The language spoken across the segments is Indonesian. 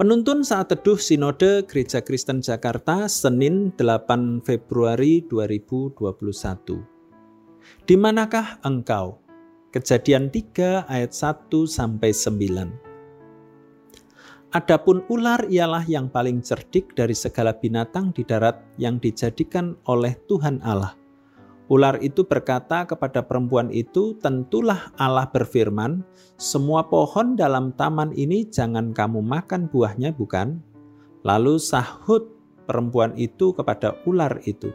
Penuntun saat teduh Sinode Gereja Kristen Jakarta Senin 8 Februari 2021. Di manakah engkau? Kejadian 3 ayat 1 sampai 9. Adapun ular ialah yang paling cerdik dari segala binatang di darat yang dijadikan oleh Tuhan Allah. Ular itu berkata kepada perempuan itu, "Tentulah Allah berfirman, semua pohon dalam taman ini jangan kamu makan buahnya, bukan?" Lalu sahut perempuan itu kepada ular itu,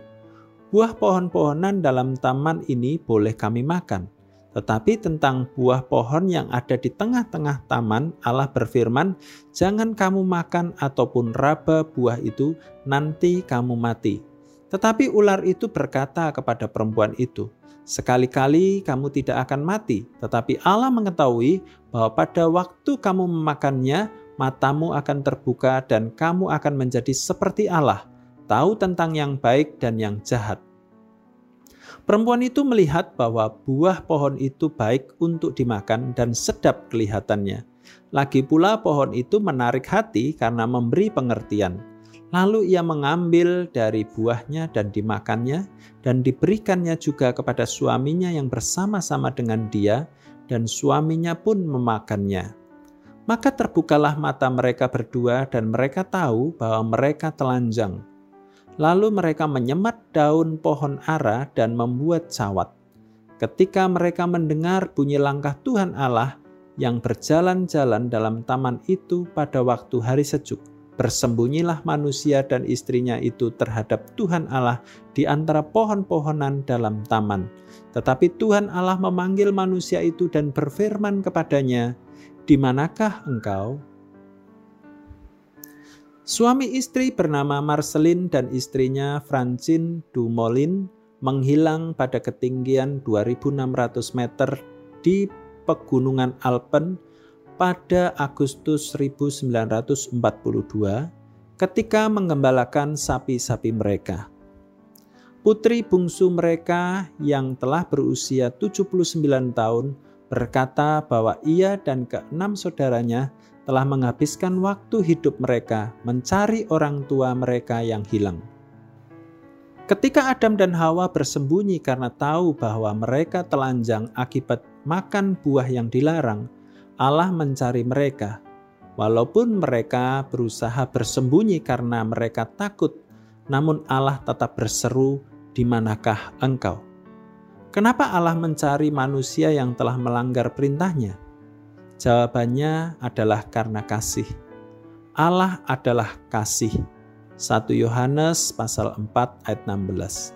"Buah pohon-pohonan dalam taman ini boleh kami makan, tetapi tentang buah pohon yang ada di tengah-tengah taman, Allah berfirman, "Jangan kamu makan ataupun raba buah itu, nanti kamu mati." Tetapi ular itu berkata kepada perempuan itu, Sekali-kali kamu tidak akan mati, tetapi Allah mengetahui bahwa pada waktu kamu memakannya, matamu akan terbuka dan kamu akan menjadi seperti Allah, tahu tentang yang baik dan yang jahat. Perempuan itu melihat bahwa buah pohon itu baik untuk dimakan dan sedap kelihatannya. Lagi pula pohon itu menarik hati karena memberi pengertian Lalu ia mengambil dari buahnya dan dimakannya, dan diberikannya juga kepada suaminya yang bersama-sama dengan dia, dan suaminya pun memakannya. Maka terbukalah mata mereka berdua, dan mereka tahu bahwa mereka telanjang. Lalu mereka menyemat daun pohon ara dan membuat cawat. Ketika mereka mendengar bunyi langkah Tuhan Allah yang berjalan-jalan dalam taman itu pada waktu hari sejuk, Bersembunyilah manusia dan istrinya itu terhadap Tuhan Allah di antara pohon-pohonan dalam taman. Tetapi Tuhan Allah memanggil manusia itu dan berfirman kepadanya, "Di manakah engkau?" Suami istri bernama Marcelin dan istrinya Francine Dumolin menghilang pada ketinggian 2600 meter di pegunungan Alpen pada Agustus 1942 ketika mengembalakan sapi-sapi mereka. Putri bungsu mereka yang telah berusia 79 tahun berkata bahwa ia dan keenam saudaranya telah menghabiskan waktu hidup mereka mencari orang tua mereka yang hilang. Ketika Adam dan Hawa bersembunyi karena tahu bahwa mereka telanjang akibat makan buah yang dilarang, Allah mencari mereka. Walaupun mereka berusaha bersembunyi karena mereka takut, namun Allah tetap berseru, "Di manakah engkau?" Kenapa Allah mencari manusia yang telah melanggar perintahnya? Jawabannya adalah karena kasih. Allah adalah kasih. 1 Yohanes pasal 4 ayat 16.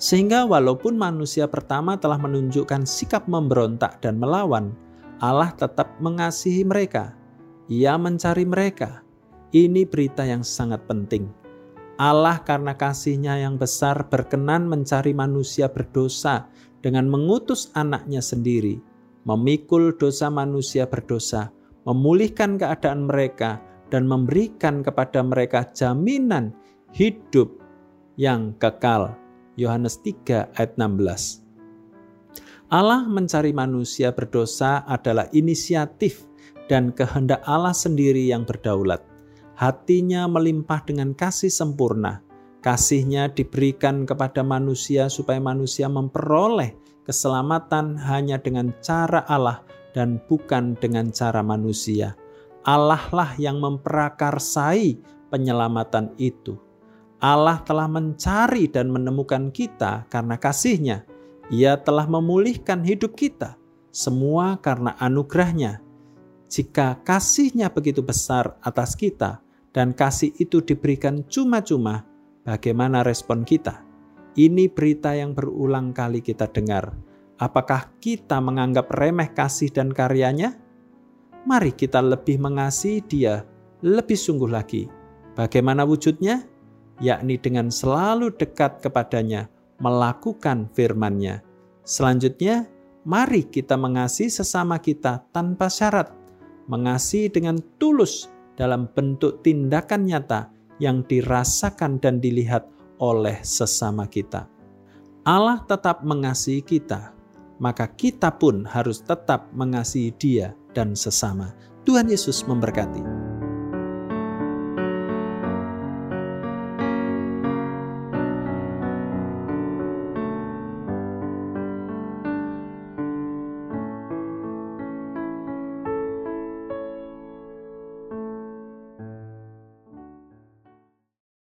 Sehingga walaupun manusia pertama telah menunjukkan sikap memberontak dan melawan, Allah tetap mengasihi mereka. Ia mencari mereka. Ini berita yang sangat penting. Allah karena kasihnya yang besar berkenan mencari manusia berdosa dengan mengutus anaknya sendiri, memikul dosa manusia berdosa, memulihkan keadaan mereka, dan memberikan kepada mereka jaminan hidup yang kekal. Yohanes 3 ayat 16. Allah mencari manusia berdosa adalah inisiatif dan kehendak Allah sendiri yang berdaulat. Hatinya melimpah dengan kasih sempurna. Kasihnya diberikan kepada manusia supaya manusia memperoleh keselamatan hanya dengan cara Allah dan bukan dengan cara manusia. Allah lah yang memperakarsai penyelamatan itu. Allah telah mencari dan menemukan kita karena kasihnya ia telah memulihkan hidup kita, semua karena anugerahnya. Jika kasihnya begitu besar atas kita, dan kasih itu diberikan cuma-cuma, bagaimana respon kita? Ini berita yang berulang kali kita dengar. Apakah kita menganggap remeh kasih dan karyanya? Mari kita lebih mengasihi dia lebih sungguh lagi. Bagaimana wujudnya? Yakni dengan selalu dekat kepadanya, melakukan firman-Nya. Selanjutnya, mari kita mengasihi sesama kita tanpa syarat, mengasihi dengan tulus dalam bentuk tindakan nyata yang dirasakan dan dilihat oleh sesama kita. Allah tetap mengasihi kita, maka kita pun harus tetap mengasihi Dia dan sesama. Tuhan Yesus memberkati.